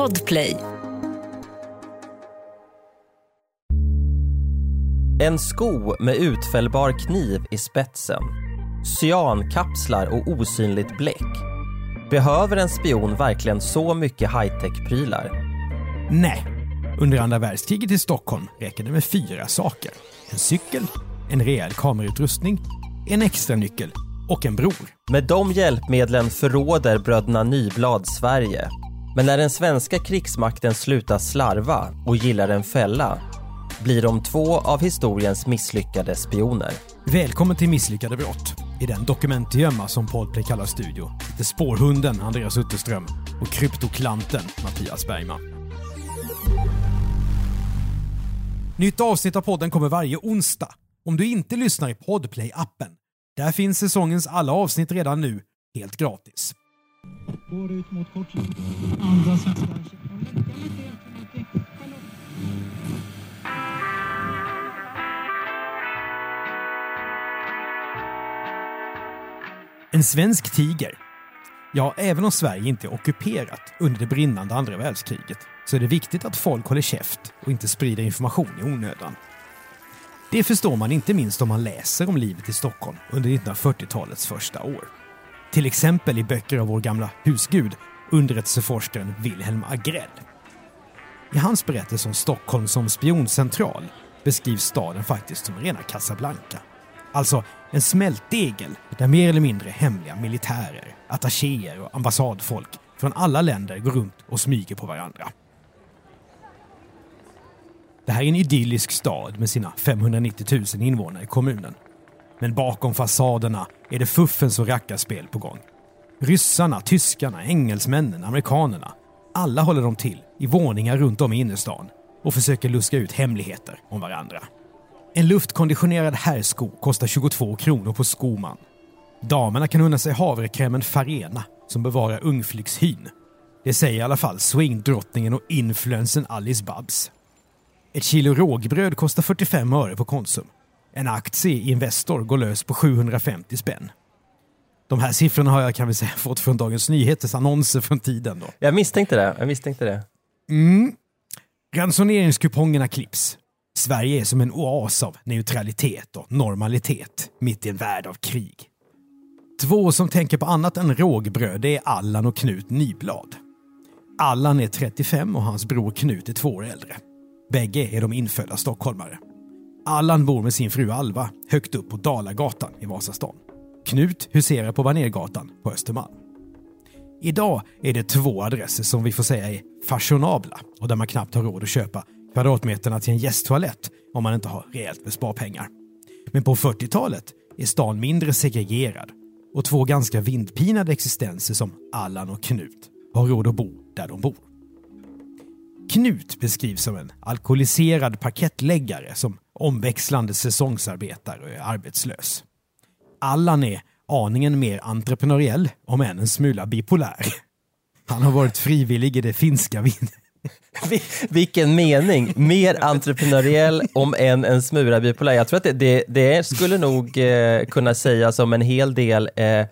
Podplay. En sko med utfällbar kniv i spetsen. Cyankapslar och osynligt bläck. Behöver en spion verkligen så mycket high-tech-prylar? Nej. Under andra världskriget i Stockholm räcker det med fyra saker. En cykel, en rejäl kamerautrustning, en extra nyckel och en bror. Med de hjälpmedlen förråder bröderna Nyblad Sverige. Men när den svenska krigsmakten slutar slarva och gillar en fälla blir de två av historiens misslyckade spioner. Välkommen till Misslyckade brott. I den dokumentgömma som Podplay kallar studio sitter spårhunden Andreas Utterström och kryptoklanten Mattias Bergman. Nytt avsnitt av podden kommer varje onsdag. Om du inte lyssnar i Podplay-appen, där finns säsongens alla avsnitt redan nu, helt gratis. Går ut mot kortlinjen. Andra svenska. En svensk tiger. Ja, även om Sverige inte är ockuperat under det brinnande andra världskriget så är det viktigt att folk håller käft och inte sprider information i onödan. Det förstår man inte minst om man läser om livet i Stockholm under 1940-talets första år. Till exempel i böcker av vår gamla husgud, underrättelseforskaren Wilhelm Agrell. I hans berättelse om Stockholm som spioncentral beskrivs staden faktiskt som rena Casablanca. Alltså en smältdegel där mer eller mindre hemliga militärer, attachéer och ambassadfolk från alla länder går runt och smyger på varandra. Det här är en idyllisk stad med sina 590 000 invånare i kommunen. Men bakom fasaderna är det fuffens och rackarspel på gång. Ryssarna, tyskarna, engelsmännen, amerikanerna. Alla håller de till i våningar runt om i innerstan och försöker luska ut hemligheter om varandra. En luftkonditionerad herrsko kostar 22 kronor på Skoman. Damerna kan unna sig havrekrämen Farena som bevarar ungflyxhyn. Det säger i alla fall swingdrottningen och influensen Alice Babs. Ett kilo rågbröd kostar 45 öre på Konsum. En aktie i Investor går lös på 750 spänn. De här siffrorna har jag kan vi säga fått från Dagens Nyheters annonser från tiden. Då. Jag misstänkte det. Jag misstänkte det. Mm. Ransoneringskupongerna klipps. Sverige är som en oas av neutralitet och normalitet mitt i en värld av krig. Två som tänker på annat än rågbröd är Allan och Knut Nyblad. Allan är 35 och hans bror Knut är två år äldre. Bägge är de infödda stockholmare. Allan bor med sin fru Alva högt upp på Dalagatan i Vasastan. Knut huserar på Banergatan på Östermalm. Idag är det två adresser som vi får säga är fashionabla och där man knappt har råd att köpa kvadratmeterna till en gästtoalett om man inte har rejält med sparpengar. Men på 40-talet är stan mindre segregerad och två ganska vindpinade existenser som Allan och Knut har råd att bo där de bor. Knut beskrivs som en alkoholiserad parkettläggare som omväxlande säsongsarbetar och är arbetslös. Allan är aningen mer entreprenöriell, om än en smula bipolär. Han har varit frivillig i det finska vin Vilken mening! Mer entreprenöriell om än en smula bipolär. Jag tror att det, det, det skulle nog eh, kunna sägas om en hel del eh,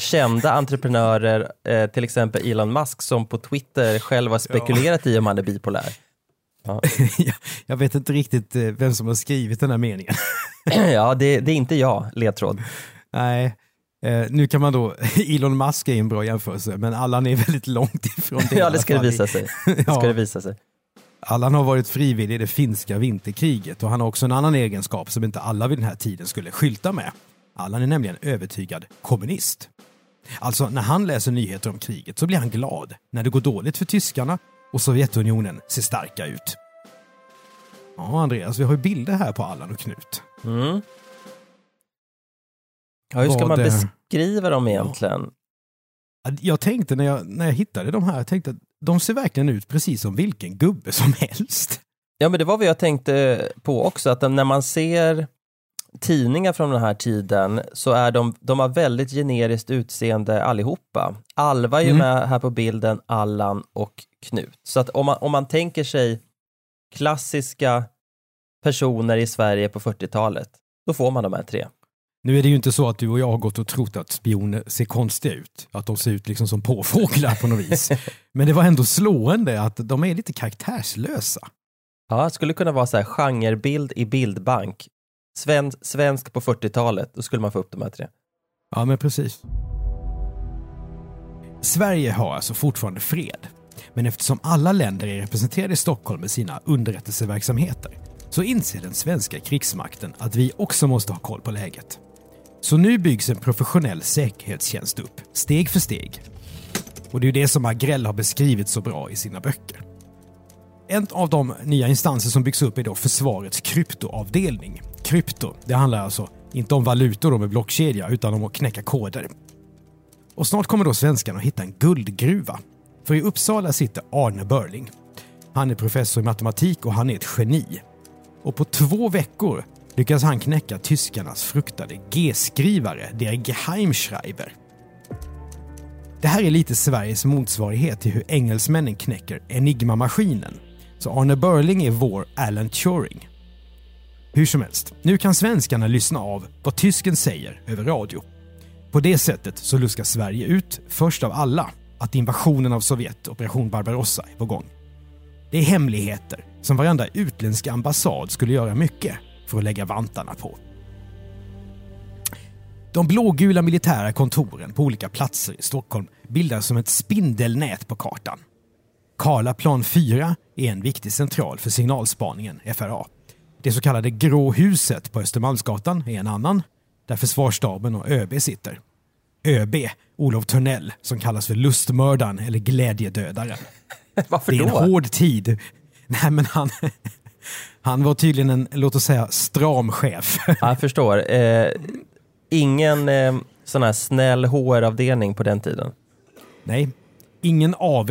kända entreprenörer, eh, till exempel Elon Musk som på Twitter själv har spekulerat ja. i om han är bipolär. Ja. jag vet inte riktigt eh, vem som har skrivit den här meningen. ja, det, det, är inte jag, ledtråd. Nej, eh, nu kan man då, Elon Musk är en bra jämförelse, men Allan är väldigt långt ifrån det. ja, det ska det visa sig. Det ska det visa sig. Allan har varit frivillig i det finska vinterkriget och han har också en annan egenskap som inte alla vid den här tiden skulle skylta med. Allan är nämligen övertygad kommunist. Alltså, när han läser nyheter om kriget så blir han glad när det går dåligt för tyskarna och Sovjetunionen ser starka ut. Ja, Andreas, vi har ju bilder här på Allan och Knut. Mm. Ja, hur ska man beskriva dem egentligen? Jag tänkte när jag, när jag hittade de här, jag tänkte att de ser verkligen ut precis som vilken gubbe som helst. Ja, men det var vad jag tänkte på också, att när man ser tidningar från den här tiden så är de, de har väldigt generiskt utseende allihopa. Alva är ju mm. med här på bilden, Allan och Knut. Så att om man, om man tänker sig klassiska personer i Sverige på 40-talet, då får man de här tre. Nu är det ju inte så att du och jag har gått och trott att spioner ser konstiga ut. Att de ser ut liksom som påfåglar på något vis. Men det var ändå slående att de är lite karaktärslösa. Ja, det skulle kunna vara så här genrebild i bildbank. Sven, svensk på 40-talet, då skulle man få upp de här tre. Ja, men precis. Sverige har alltså fortfarande fred. Men eftersom alla länder är representerade i Stockholm med sina underrättelseverksamheter så inser den svenska krigsmakten att vi också måste ha koll på läget. Så nu byggs en professionell säkerhetstjänst upp, steg för steg. Och det är ju det som Agrell har beskrivit så bra i sina böcker. En av de nya instanser som byggs upp är då Försvarets kryptoavdelning. Krypto, det handlar alltså inte om valutor med blockkedja utan om att knäcka koder. Och snart kommer då svenskarna att hitta en guldgruva. För i Uppsala sitter Arne Börling. Han är professor i matematik och han är ett geni. Och på två veckor lyckas han knäcka tyskarnas fruktade G-skrivare, der Geheimschreiber. Det här är lite Sveriges motsvarighet till hur engelsmännen knäcker Enigma-maskinen. Så Arne Börling är vår Alan Turing. Hur som helst, nu kan svenskarna lyssna av vad tysken säger över radio. På det sättet så luskar Sverige ut, först av alla, att invasionen av Sovjet, Operation Barbarossa, är på gång. Det är hemligheter som varenda utländsk ambassad skulle göra mycket för att lägga vantarna på. De blågula militära kontoren på olika platser i Stockholm bildar som ett spindelnät på kartan. Karlaplan 4 är en viktig central för signalspaningen, FRA. Det så kallade Grå huset på Östermalmsgatan är en annan, där försvarsstaben och ÖB sitter. ÖB, Olof Törnell, som kallas för lustmördaren eller glädjedödaren. Varför Det är en då? hård tid. Nej, men han, han var tydligen en, låt oss säga, stram chef. Ja, jag förstår. Eh, ingen eh, sån här snäll HR-avdelning på den tiden. Nej, ingen AV.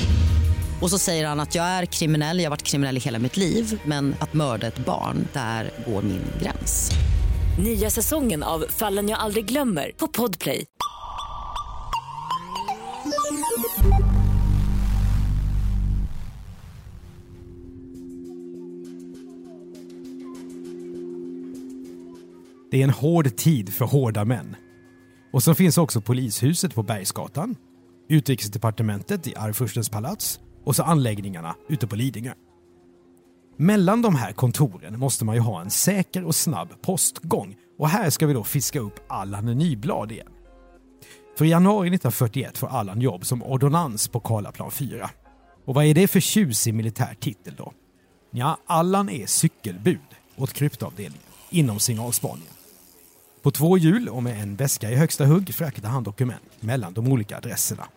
Och så säger han att jag är kriminell, jag har varit kriminell i hela mitt liv men att mörda ett barn, där går min gräns. Nya säsongen av Fallen jag aldrig glömmer på Podplay. Det är en hård tid för hårda män. Och så finns också polishuset på Bergsgatan, utrikesdepartementet i Arvfurstens palats och så anläggningarna ute på Lidingö. Mellan de här kontoren måste man ju ha en säker och snabb postgång och här ska vi då fiska upp Allan Nyblad igen. För i januari 1941 får Allan jobb som ordonnans på Karlaplan 4. Och vad är det för tjusig militär titel då? Ja, Allan är cykelbud åt kryptoavdelningen inom signalspaningen. På två hjul och med en väska i högsta hugg fraktar han dokument mellan de olika adresserna.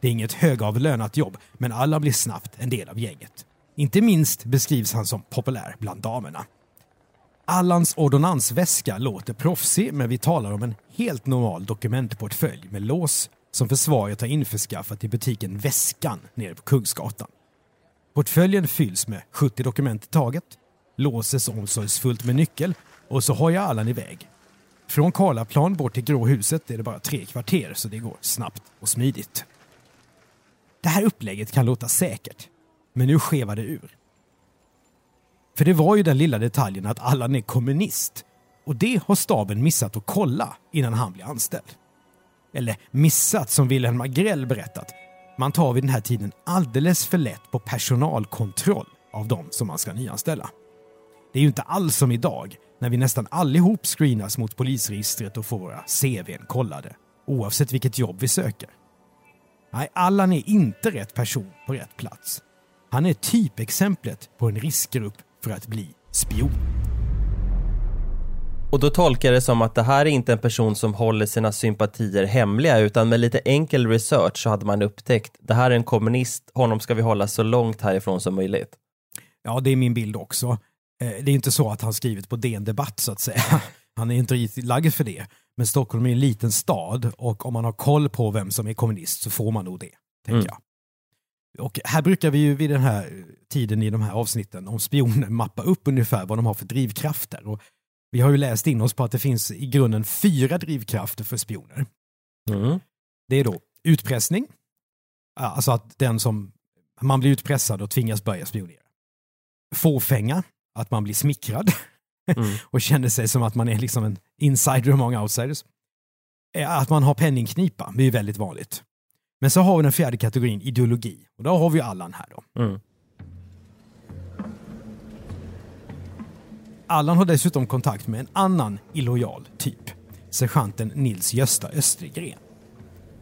Det är inget högavlönat jobb, men Allan blir snabbt en del av gänget. Inte minst beskrivs han som populär bland damerna. Allans ordonnansväska låter proffsig, men vi talar om en helt normal dokumentportfölj med lås som försvaret har införskaffat i butiken Väskan nere på Kungsgatan. Portföljen fylls med 70 dokument i taget, låses omsorgsfullt med nyckel och så har jag Allan iväg. Från Karlaplan bort till Grå huset är det bara tre kvarter så det går snabbt och smidigt. Det här upplägget kan låta säkert, men nu skevar det ur. För det var ju den lilla detaljen att Allan är kommunist och det har staben missat att kolla innan han blir anställd. Eller missat som Wilhelm Agrell berättat. Man tar vid den här tiden alldeles för lätt på personalkontroll av de som man ska nyanställa. Det är ju inte alls som idag när vi nästan allihop screenas mot polisregistret och får våra CVn kollade, oavsett vilket jobb vi söker. Nej, Allan är inte rätt person på rätt plats. Han är typexemplet på en riskgrupp för att bli spion. Och då tolkar jag det som att det här är inte en person som håller sina sympatier hemliga, utan med lite enkel research så hade man upptäckt, det här är en kommunist, honom ska vi hålla så långt härifrån som möjligt. Ja, det är min bild också. Eh, Det är inte så att han skrivit på DN Debatt så att säga. Han är inte riktigt lagd för det. Men Stockholm är en liten stad och om man har koll på vem som är kommunist så får man nog det, tänker Mm. jag. Och här brukar vi ju vid den här tiden i de här avsnitten om spioner mappa upp ungefär vad de har för drivkrafter. Och vi har ju läst in oss på att det finns i grunden fyra drivkrafter för spioner. Mm. Det är då utpressning, alltså att den som man blir utpressad och tvingas börja spionera. Fåfänga, att man blir smickrad Mm. och känner sig som att man är liksom en insider among outsiders. Eh, Att man har penningknipa, det är väldigt vanligt. Men så har vi den fjärde kategorin, ideologi. Och då har vi Allan här då. Mm. Allan har dessutom kontakt med en annan illojal typ. Sergeanten Nils Gösta Östergren.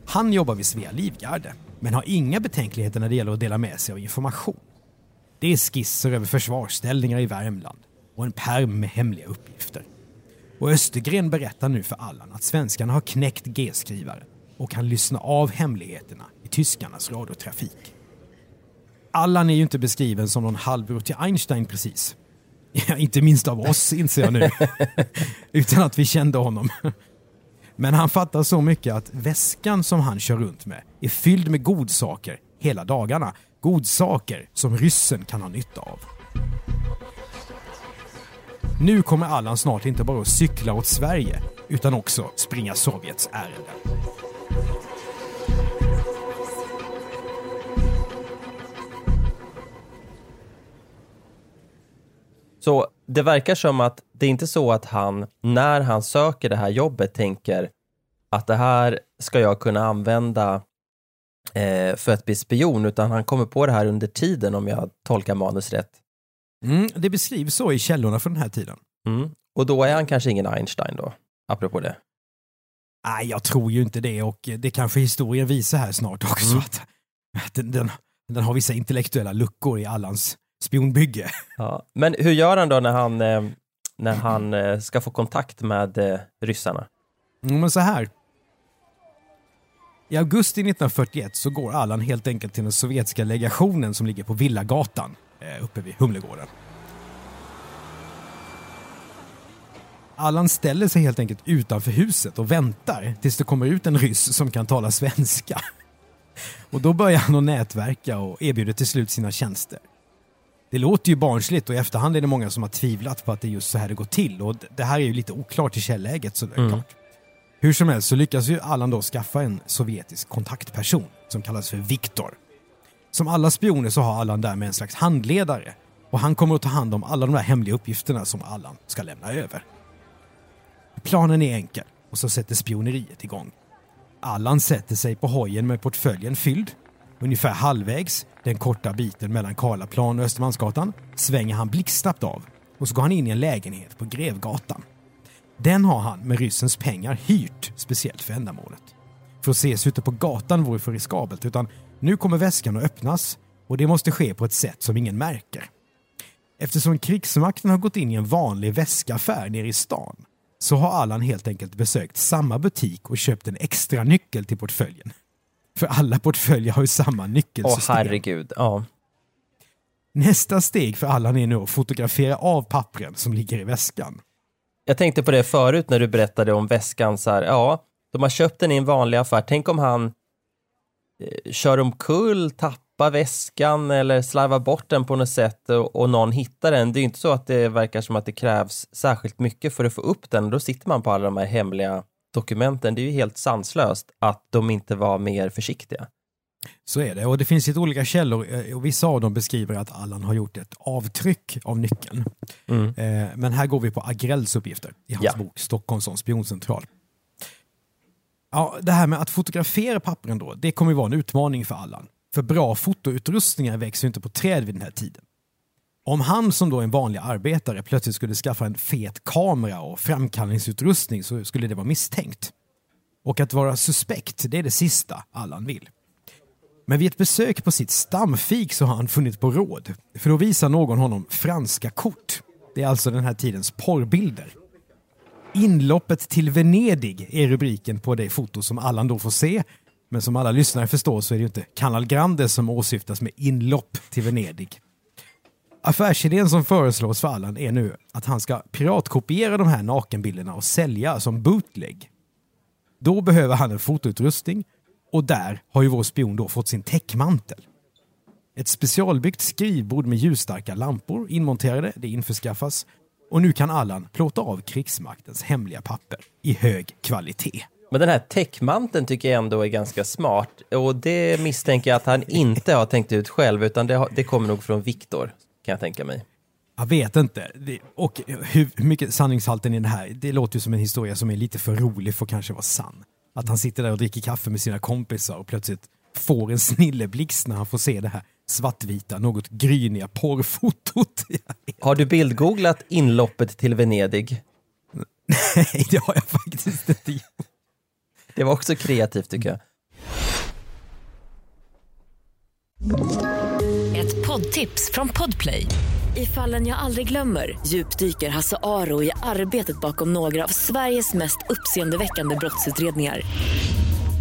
Han jobbar vid Svea Livgarde, men har inga betänkligheter när det gäller att dela med sig av information. Det är skisser över försvarsställningar i Värmland och en pärm med hemliga uppgifter. Och Östergren berättar nu för Allan att svenskarna har knäckt G-skrivare och kan lyssna av hemligheterna i tyskarnas radiotrafik. Allan är ju inte beskriven som någon halvbror till Einstein precis. Ja, inte minst av oss inser jag nu. Utan att vi kände honom. Men han fattar så mycket att väskan som han kör runt med är fylld med godsaker hela dagarna. Godsaker som ryssen kan ha nytta av. Nu kommer Allan snart inte bara att cykla åt Sverige utan också springa Sovjets ärenden. Så det verkar som att det är inte så att han, när han söker det här jobbet, tänker att det här ska jag kunna använda eh, för att bli spion, utan han kommer på det här under tiden om jag tolkar manus rätt. Mm, det beskrivs så i källorna från den här tiden. Mm. Och då är han kanske ingen Einstein då, apropå det. Nej, jag tror ju inte det och det kanske historien visar här snart också. Mm. Att, att den, den, den har vissa intellektuella luckor i Allans spionbygge. Ja. Men hur gör han då när han, eh, när han eh, ska få kontakt med eh, ryssarna? Mm, Men så här. I augusti 1941 så går Allan helt enkelt till den sovjetiska legationen som ligger på Villagatan uppe vid Humlegården. Allan ställer sig helt enkelt utanför huset och väntar tills det kommer ut en ryss som kan tala svenska. Och då börjar han att nätverka och erbjuder till slut sina tjänster. Det låter ju barnsligt och i efterhand är det många som har tvivlat på att det är just så här det går till och det här är ju lite oklart i källäget så det är Mm. klart. Hur som helst så lyckas ju Allan då skaffa en sovjetisk kontaktperson som kallas för Viktor. Som alla spioner så har Allan därmed en slags handledare och han kommer att ta hand om alla de där hemliga uppgifterna som Allan ska lämna över. Planen är enkel och så sätter spioneriet igång. Allan sätter sig på hojen med portföljen fylld. Ungefär halvvägs, den korta biten mellan Karlaplan och Östermalmsgatan, svänger han blixtsnabbt av och så går han in i en lägenhet på Grevgatan. Den har han med ryssens pengar hyrt speciellt för ändamålet. För att ses ute på gatan vore för riskabelt utan nu kommer väskan att öppnas och det måste ske på ett sätt som ingen märker. Eftersom krigsmakten har gått in i en vanlig väskaffär nere i stan så har Allan helt enkelt besökt samma butik och köpt en extra nyckel till portföljen. För alla portföljer har ju samma Åh nyckelsystem. herregud, ja. Nästa steg för Allan är nu att fotografera av pappren som ligger i väskan. Jag tänkte på det förut när du berättade om väskan, så här, ja, de har köpt den i en vanlig affär. Tänk om han kör omkull, tappar väskan eller slarvar bort den på något sätt och, och någon hittar den. Det är inte så att det verkar som att det krävs särskilt mycket för att få upp den. Då sitter man på alla de här hemliga dokumenten. Det är ju helt sanslöst att de inte var mer försiktiga. Så är det. Och det finns lite olika källor eh, och vissa av dem beskriver att Allan har gjort ett avtryck av nyckeln. Mm. Eh, Men här går vi på Agrells uppgifter i hans Ja. bok Stockholm som spioncentral. Ja, det här med att fotografera pappren då, det kommer ju vara en utmaning för Allan. För bra fotoutrustningar växer ju inte på träd vid den här tiden. Om han som då är en vanlig arbetare plötsligt skulle skaffa en fet kamera och framkallningsutrustning så skulle det vara misstänkt. Och att vara suspekt, det är det sista Allan vill. Men vid ett besök på sitt stamfik så har han funnit på råd. För då visar någon honom franska kort. Det är alltså den här tidens porrbilder. Inloppet till Venedig är rubriken på det foto som Allan då får se. Men som alla lyssnare förstår så är det ju inte Canal Grande som åsyftas med inlopp till Venedig. Affärsidén som föreslås för Allan är nu att han ska piratkopiera de här nakenbilderna och sälja som bootleg. Då behöver han en fotoutrustning och där har ju vår spion då fått sin täckmantel. Ett specialbyggt skrivbord med ljusstarka lampor inmonterade, det införskaffas och nu kan Allan plåta av krigsmaktens hemliga papper i hög kvalitet. Men den här täckmanteln tycker jag ändå är ganska smart och det misstänker jag att han inte har tänkt ut själv utan det, har, det kommer nog från Viktor kan jag tänka mig. Jag vet inte. Och hur mycket sanningshalten i det här, det låter ju som en historia som är lite för rolig för att kanske vara sann. Att han sitter där och dricker kaffe med sina kompisar och plötsligt får en snilleblixt när han får se det här svartvita, något gryniga porrfotot. Har du bildgooglat inloppet till Venedig? Nej, det har jag faktiskt inte gjort. Det var också kreativt tycker jag. Ett poddtips från Podplay. I fallen jag aldrig glömmer djupdyker Hasse Aro i arbetet bakom några av Sveriges mest uppseendeväckande brottsutredningar.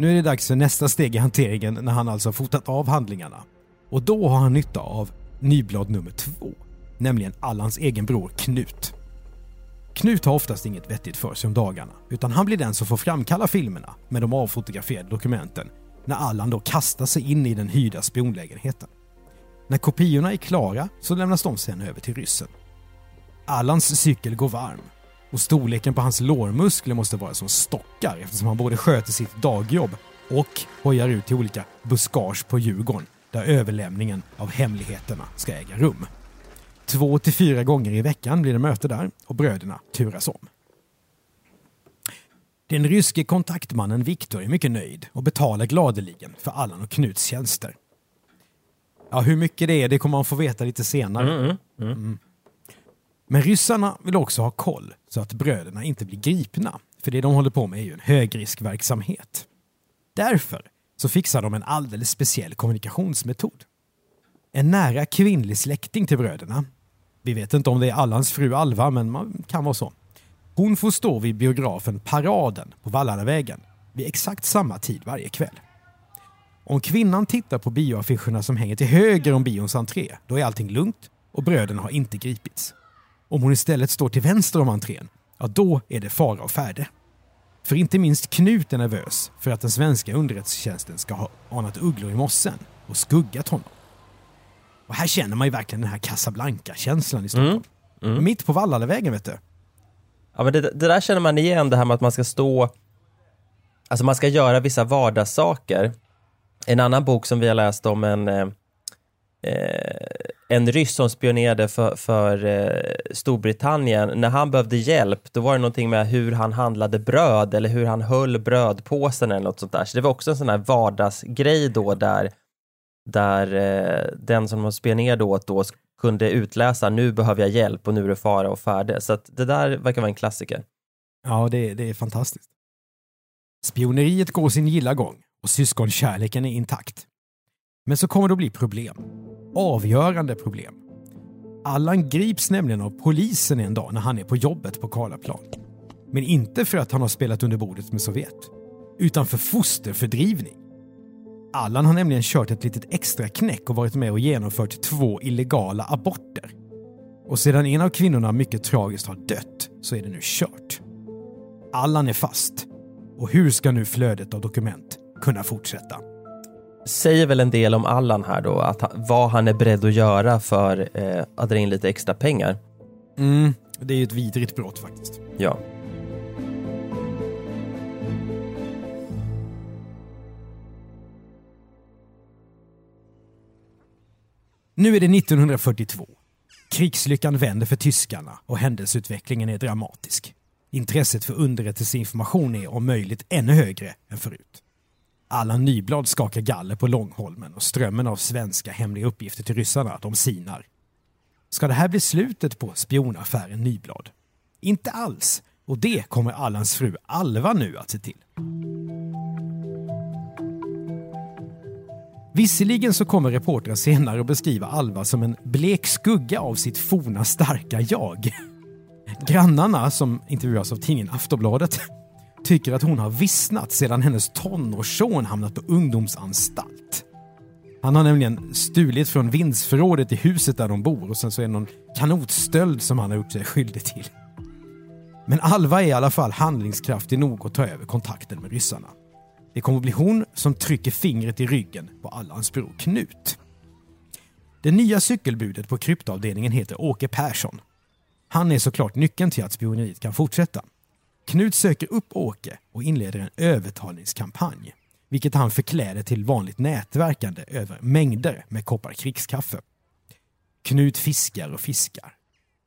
Nu är det dags för nästa steg i hanteringen när han alltså fotat av handlingarna. Och då har han nytta av nyblad nummer två, nämligen Allans egen bror Knut. Knut har oftast inget vettigt för sig om dagarna, utan han blir den som får framkalla filmerna med de avfotograferade dokumenten när Allan då kastar sig in i den hyrda spionlägenheten. När kopiorna är klara så lämnas de sen över till ryssen. Allans cykel går varm och storleken på hans lårmuskler måste vara som stockar eftersom han både sköter sitt dagjobb och hojar ut till olika buskage på Djurgården där överlämningen av hemligheterna ska äga rum. Två till fyra gånger i veckan blir det möte där och bröderna turas om. Den ryske kontaktmannen Viktor är mycket nöjd och betalar gladeligen för Allan och Knuts tjänster. Ja, hur mycket det är det kommer man få veta lite senare. Mm. Men ryssarna vill också ha koll så att bröderna inte blir gripna. För det de håller på med är ju en högriskverksamhet. Därför så fixar de en alldeles speciell kommunikationsmetod. En nära kvinnlig släkting till bröderna, vi vet inte om det är Allans fru Alva, men man kan vara så. Hon får stå vid biografen Paraden på Vallalavägen vid exakt samma tid varje kväll. Om kvinnan tittar på bioaffischerna som hänger till höger om bions entré, då är allting lugnt och bröderna har inte gripits. Om hon istället står till vänster om entrén, ja då är det fara och färde. För inte minst Knut är nervös för att den svenska underrättelsetjänsten ska ha anat ugglor i mossen och skuggat honom. Och här känner man ju verkligen den här Casablanca-känslan i Stockholm. Mm. Mitt på Vallalavägen vet du. Ja, men det, det där känner man igen, det här med att man ska stå, alltså man ska göra vissa vardagssaker. En annan bok som vi har läst om en, eh, en ryss som spionerade för, för eh, Storbritannien. När han behövde hjälp, då var det någonting med hur han handlade bröd eller hur han höll brödpåsen eller något sånt där. Så det var också en sån här vardagsgrej då där, där eh, den som de spionerade åt då kunde utläsa nu behöver jag hjälp och nu är det fara och färde. Så att det där verkar vara en klassiker. Ja, det, det är fantastiskt. Spioneriet går sin gilla gång och syskonkärleken är intakt. Men så kommer det att bli problem. Avgörande problem. Allan grips nämligen av polisen en dag när han är på jobbet på Karlaplan. Men inte för att han har spelat under bordet med Sovjet, utan för fosterfördrivning. Allan har nämligen kört ett litet extra knäck och varit med och genomfört två illegala aborter. Och sedan en av kvinnorna mycket tragiskt har dött så är det nu kört. Allan är fast. Och hur ska nu flödet av dokument kunna fortsätta? Säger väl en del om Allan här då, att vad han är beredd att göra för eh, att dra in lite extra pengar. Mm, det är ju ett vidrigt brott faktiskt. Ja. Nu är det 1942. Krigslyckan vänder för tyskarna och händelseutvecklingen är dramatisk. Intresset för underrättelseinformation är om möjligt ännu högre än förut. Allan Nyblad skakar galler på Långholmen och strömmen av svenska hemliga uppgifter till ryssarna, de sinar. Ska det här bli slutet på spionaffären Nyblad? Inte alls. Och det kommer Allans fru Alva nu att se till. Visserligen så kommer reportrar senare att beskriva Alva som en blek skugga av sitt forna starka jag. Grannarna, som intervjuas av tidningen Aftonbladet, tycker att hon har vissnat sedan hennes tonårsson hamnat på ungdomsanstalt. Han har nämligen stulit från vindsförrådet i huset där de bor och sen så är det någon kanotstöld som han har gjort sig skyldig till. Men Alva är i alla fall handlingskraftig nog att ta över kontakten med ryssarna. Det kommer att bli hon som trycker fingret i ryggen på Allans bror Knut. Det nya cykelbudet på kryptoavdelningen heter Åke Persson. Han är såklart nyckeln till att spioneriet kan fortsätta. Knut söker upp Åke och inleder en övertalningskampanj, vilket han förkläder till vanligt nätverkande över mängder med koppar krigskaffe. Knut fiskar och fiskar.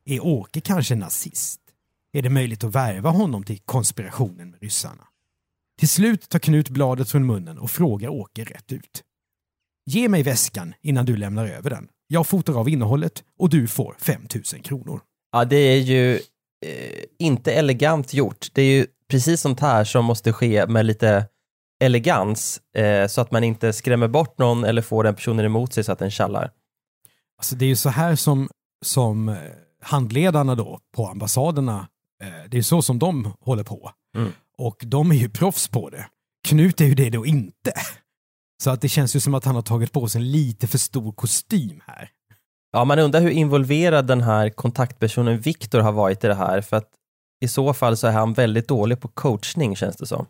Är Åke kanske nazist? Är det möjligt att värva honom till konspirationen med ryssarna? Till slut tar Knut bladet från munnen och frågar Åke rätt ut. Ge mig väskan innan du lämnar över den. Jag fotar av innehållet och du får 5000 kronor. Ja, det är ju eh, inte elegant gjort. Det är ju precis sånt här som måste ske med lite elegans eh, så att man inte skrämmer bort någon eller får den personen emot sig så att den tjallar. Alltså det är ju så här som, som eh, handledarna då på ambassaderna, eh, det är så som de håller på. Mm. Och de är ju proffs på det. Knut är ju det då inte. Så att det känns ju som att han har tagit på sig en lite för stor kostym här. Ja, man undrar hur involverad den här kontaktpersonen Viktor har varit i det här, för att i så fall så är han väldigt dålig på coachning känns det som.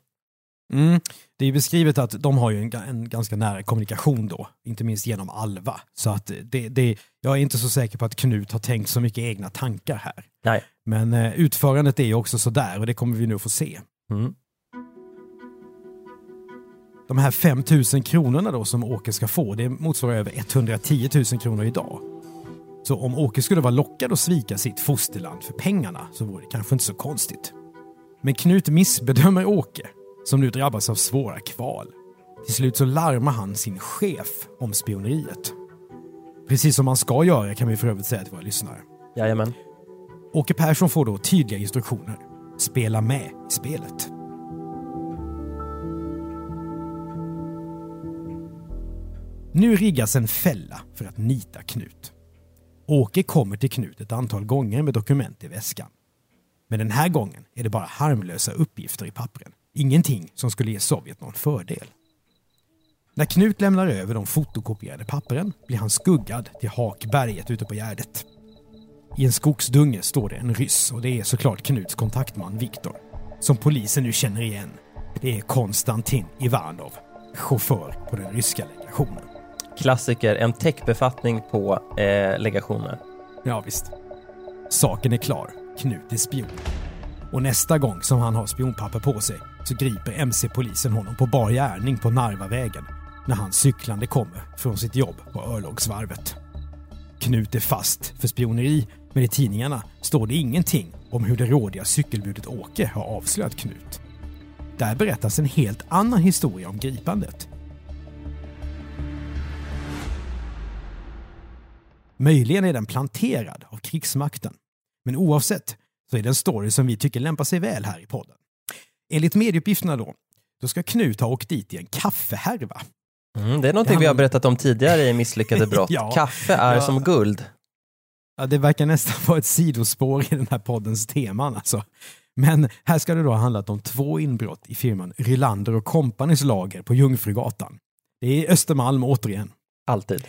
Mm. Det är beskrivet att de har ju en, en, ganska nära kommunikation då, inte minst genom Alva. Så att det, det, jag är inte så säker på att Knut har tänkt så mycket egna tankar här. Nej. Men eh, utförandet är ju också sådär och det kommer vi nu få se. Mm. De här 5 000 kronorna då som Åke ska få, det motsvarar över 110 000 kronor idag. Så om Åke skulle vara lockad att svika sitt fosterland för pengarna så vore det kanske inte så konstigt. Men Knut missbedömer Åke, som nu drabbas av svåra kval. Till slut så larmar han sin chef om spioneriet. Precis som man ska göra kan vi för övrigt säga till våra lyssnare. Jajamän. Åke Persson får då tydliga instruktioner. Spela med i spelet. Nu riggas en fälla för att nita Knut. Åke kommer till Knut ett antal gånger med dokument i väskan. Men den här gången är det bara harmlösa uppgifter i pappren. Ingenting som skulle ge Sovjet någon fördel. När Knut lämnar över de fotokopierade pappren blir han skuggad till Hakberget ute på Gärdet. I en skogsdunge står det en ryss och det är såklart Knuts kontaktman Viktor. Som polisen nu känner igen. Det är Konstantin Ivanov, chaufför på den ryska legationen. Klassiker, en techbefattning på eh, legationen. Ja, visst. Saken är klar. Knut är spion. Och nästa gång som han har spionpapper på sig så griper MC-polisen honom på bar gärning på Narvavägen när han cyklande kommer från sitt jobb på Örlogsvarvet. Knut är fast för spioneri, men i tidningarna står det ingenting om hur det rådiga cykelbudet Åke har avslöjat Knut. Där berättas en helt annan historia om gripandet. Möjligen är den planterad av krigsmakten. Men oavsett så är det en story som vi tycker lämpar sig väl här i podden. Enligt medieuppgifterna då, då ska Knut ha åkt dit i en kaffehärva. Mm, det är någonting Det vi har berättat om tidigare i Misslyckade brott. Ja. Kaffe är Ja. som guld. Ja, det verkar nästan vara ett sidospår i den här poddens teman alltså. Men här ska det då ha handlat om två inbrott i firman Rylander och Companys lager på Jungfrugatan. Det är Östermalm återigen. Alltid.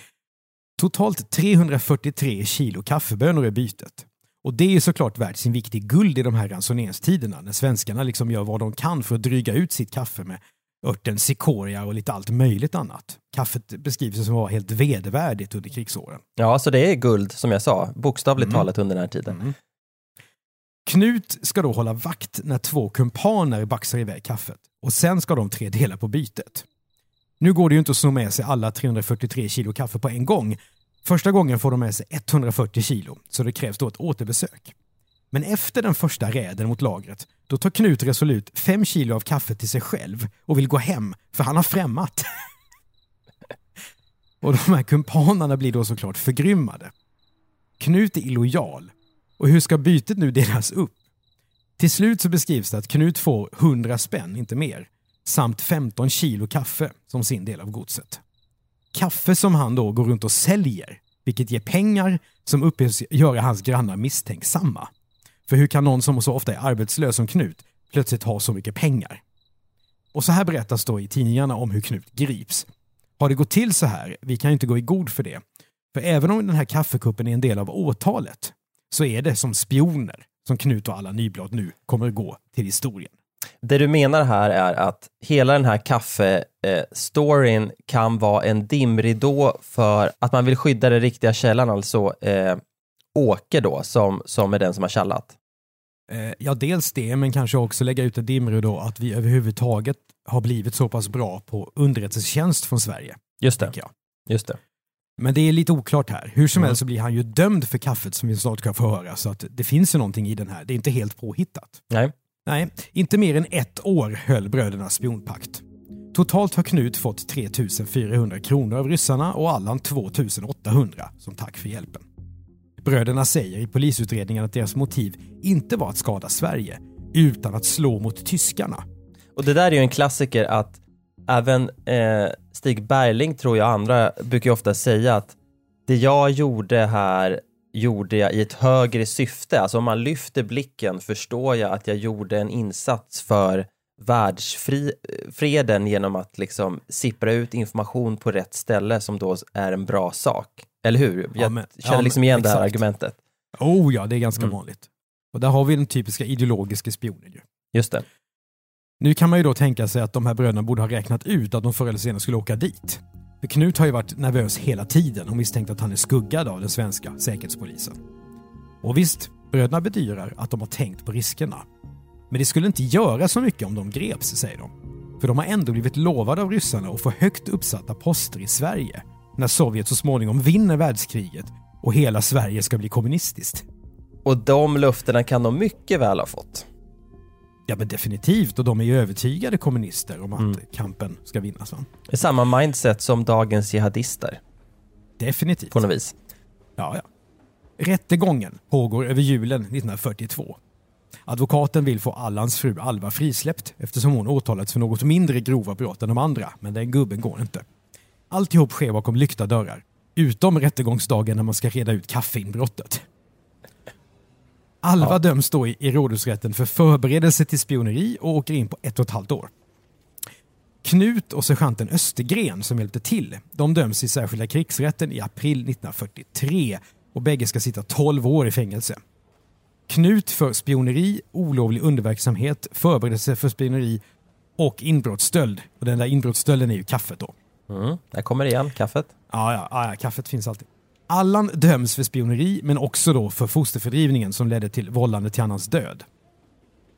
Totalt 343 kilo kaffebönor är bytet. Och det är såklart värt sin vikt i guld i de här ransoneringstiderna när svenskarna liksom gör vad de kan för att dryga ut sitt kaffe med örten cikoria och lite allt möjligt annat. Kaffet beskrivs som att vara helt vedervärdigt under krigsåren. Ja, så det är guld som jag sa, bokstavligt Mm. talat under den här tiden. Knut ska då hålla vakt när två kumpaner baxar iväg kaffet och sen ska de tre dela på bytet. Nu går det ju inte att sno med sig alla 343 kilo kaffe på en gång. Första gången får de med sig 140 kilo, så det krävs då ett återbesök. Men efter den första räden mot lagret, då tar Knut resolut 5 kilo av kaffe till sig själv och vill gå hem, för han har främmat. och de här kumpanerna blir då såklart förgrymmade. Knut är illojal. Och hur ska bytet nu delas upp? Till slut så beskrivs det att Knut får 100 spänn, inte mer, samt 15 kilo kaffe som sin del av godset. Kaffe som han då går runt och säljer, vilket ger pengar som uppges göra hans grannar misstänksamma. För hur kan någon som så ofta är arbetslös som Knut plötsligt ha så mycket pengar? Och så här berättas då i tidningarna om hur Knut grips. Har det gått till så här? Vi kan ju inte gå i god för det. För även om den här kaffekuppen är en del av åtalet så är det som spioner som Knut och alla Nyblad nu kommer att gå till historien. Det du menar här är att hela den här kaffestoryn kan vara en dimridå för att man vill skydda den riktiga källan, alltså eh, Åke då, som, som är den som har kallat. Eh, ja, dels det, men kanske också lägga ut en dimridå att vi överhuvudtaget har blivit så pass bra på underrättelsetjänst från Sverige. Just det. Just det. Men det är lite oklart här. Hur som Mm. helst så blir han ju dömd för kaffet som vi snart ska få höra. Så att det finns ju någonting i den här. Det är inte helt påhittat. Nej. Nej, inte mer än ett år höll brödernas spionpakt. Totalt har Knut fått 3 400 kronor av ryssarna och Allan 2 800 som tack för hjälpen. Bröderna säger i polisutredningen att deras motiv inte var att skada Sverige, utan att slå mot tyskarna. Och det där är ju en klassiker att även eh, Stig Berling tror jag och andra brukar ju ofta säga att det jag gjorde här gjorde jag i ett högre syfte. Alltså om man lyfter blicken förstår jag att jag gjorde en insats för världsfreden genom att liksom sippra ut information på rätt ställe som då är en bra sak. Eller hur? Jag Ja, men- känner ja, liksom men igen det här exakt. argumentet. Oh ja, det är ganska Mm. vanligt. Och där har vi den typiska ideologiska spionen ju. Just det. Nu kan man ju då tänka sig att de här bröderna borde ha räknat ut att de förr eller senare skulle åka dit. För Knut har ju varit nervös hela tiden och misstänkt att han är skuggad av den svenska säkerhetspolisen. Och visst, bröderna bedyrar att de har tänkt på riskerna. Men det skulle inte göra så mycket om de greps, säger de. För de har ändå blivit lovade av ryssarna att få högt uppsatta poster i Sverige när Sovjet så småningom vinner världskriget och hela Sverige ska bli kommunistiskt. Och de löftena kan de mycket väl ha fått. Ja men definitivt, och de är ju övertygade kommunister om att Mm. kampen ska vinnas. Va? Det är samma mindset som dagens jihadister Definitivt. på något vis. Ja, ja. Rättegången pågår över julen 1942. Advokaten vill få Allans fru Alva frisläppt eftersom hon åtalats för något mindre grova brott än de andra, men den gubben går inte. Alltihop sker bakom lyckta dörrar, utom rättegångsdagen när man ska reda ut kaffeinbrottet. Alva Ja. döms då i, i rådhusrätten för förberedelse till spioneri och åker in på ett och ett halvt år. Knut och sergeanten Östergren som hjälpte till, de döms i särskilda krigsrätten i april 1943 och bägge ska sitta 12 år i fängelse. Knut för spioneri, olovlig underverksamhet, förberedelse för spioneri och inbrottsstöld. Och den där inbrottsstölden är ju kaffet då. Mm. Där kommer det igen, kaffet. Ja, ja, ja, ja, kaffet finns alltid. Allan döms för spioneri men också då för fosterfördrivningen som ledde till vållande till annans död.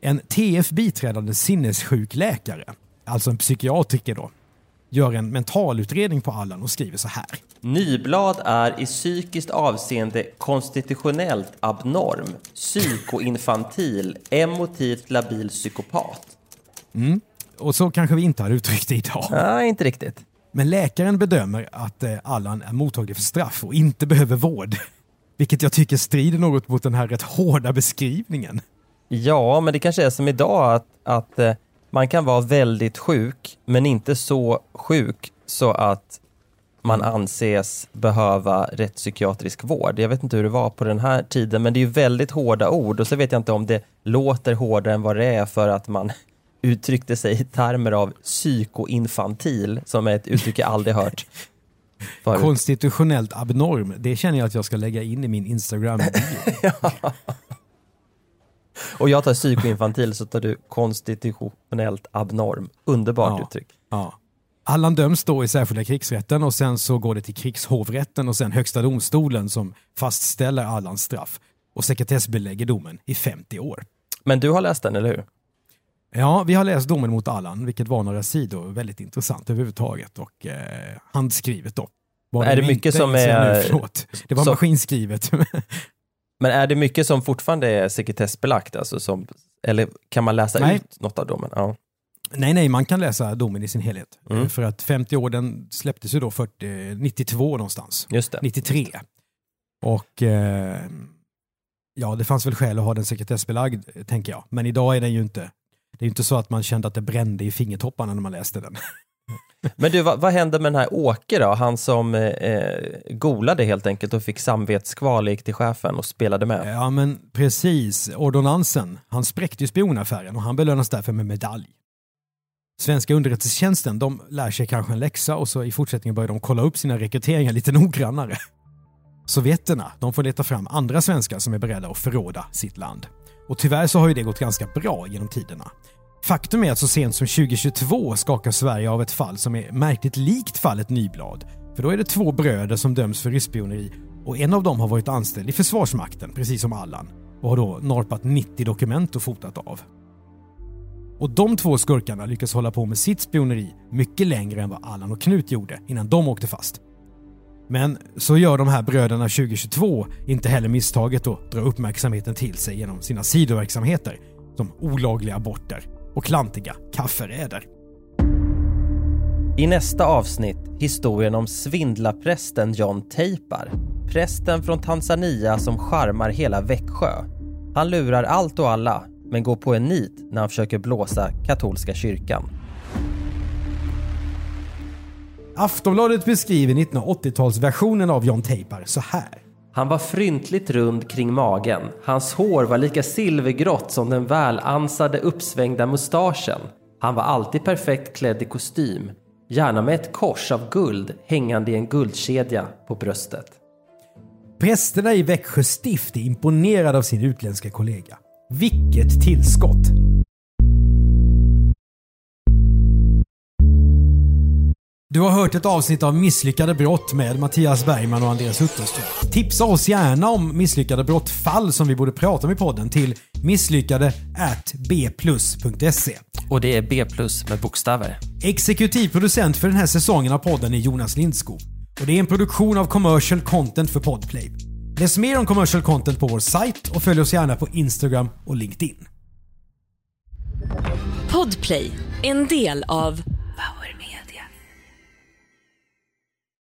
En TF biträdande sinnessjukläkare, alltså en psykiatriker då, gör en mentalutredning på Allan och skriver så här. Nyblad är i psykiskt avseende konstitutionellt abnorm, psykoinfantil, emotivt labil psykopat. Och så kanske vi inte hade uttryckt det idag. Nej, inte riktigt. Men läkaren bedömer att eh, Allan är mottaglig för straff och inte behöver vård. Vilket jag tycker strider något mot den här rätt hårda beskrivningen. Ja, men det kanske är som idag att, att eh, man kan vara väldigt sjuk, men inte så sjuk så att man anses behöva rättspsykiatrisk vård. Jag vet inte hur det var på den här tiden, men det är ju väldigt hårda ord och så vet jag inte om det låter hårdare än vad det är för att man uttryckte sig i termer av psykoinfantil, som är ett uttryck jag aldrig hört förut. Konstitutionellt abnorm, det känner jag att jag ska lägga in i min instagram Och jag tar psykoinfantil så tar du konstitutionellt abnorm. Underbart Ja. uttryck. ja. Allan döms då i särskilda krigsrätten och sen så går det till krigshovrätten och sen högsta domstolen som fastställer Allans straff och sekretessbelägger domen i 50 år. Men du har läst den, eller hur? Ja, vi har läst domen mot Allan, vilket var några sidor. Väldigt intressant överhuvudtaget och eh, handskrivet då. Var Är det mycket som är- Nu, förlåt. Det var så- maskinskrivet. Men är det mycket som fortfarande är sekretessbelagt? Alltså som, eller kan man läsa Nej. ut något av domen? Ja. nej, nej, man kan läsa domen i sin helhet. Mm. Eh, För att 50 år, den släpptes ju då 40, 92 någonstans. Just det. 93. Och eh, ja, det fanns väl skäl att ha den sekretessbelagd, tänker jag. Men idag är den ju inte, det är ju inte så att man kände att det brände i fingertopparna när man läste den. Men du, vad, vad hände med den här Åke då? Han som eh, golade helt enkelt och fick samvetskval, gick till chefen och spelade med. Ja, men precis. Ordonansen, han spräckte ju spionaffären och han belönas därför med medalj. Svenska underrättelsetjänsten, de lär sig kanske en läxa och så i fortsättningen börjar de kolla upp sina rekryteringar lite noggrannare. Sovjeterna, de får leta fram andra svenskar som är beredda att förråda sitt land. Och tyvärr så har ju det gått ganska bra genom tiderna. Faktum är att så sent som 2022 skakar Sverige av ett fall som är märkligt likt fallet Nyblad. För då är det två bröder som döms för ryssspioneri och en av dem har varit anställd i Försvarsmakten, precis som Allan, och har då norpat 90 dokument och fotat av. Och de två skurkarna lyckas hålla på med sitt spioneri mycket längre än vad Allan och Knut gjorde innan de åkte fast. Men så gör de här bröderna 2022 inte heller misstaget att dra uppmärksamheten till sig genom sina sidoverksamheter som olagliga aborter och klantiga kafferäder. I nästa avsnitt historien om svindlarprästen John Tejpar. Prästen från Tanzania som charmar hela Växjö. Han lurar allt och alla, men går på en nit när han försöker blåsa katolska kyrkan. Aftonbladet beskriver 1980-talsversionen av John Teipar så här. Han var fryntligt rund kring magen. Hans hår var lika silvergrått som den välansade uppsvängda mustaschen. Han var alltid perfekt klädd i kostym. Gärna med ett kors av guld hängande i en guldkedja på bröstet. Prästerna i Växjö stift är imponerade av sin utländska kollega. Vilket tillskott! Du har hört ett avsnitt av Misslyckade brott med Mattias Bergman och Andreas Utterström. Tipsa oss gärna om misslyckade brottfall som vi borde prata om i podden till misslyckade bplus.se. Och det är B plus med bokstäver. Exekutiv producent för den här säsongen av podden är Jonas Lindskog. Och det är en produktion av commercial content för Podplay. Läs mer om commercial content på vår sajt och följ oss gärna på Instagram och LinkedIn. Podplay, en del av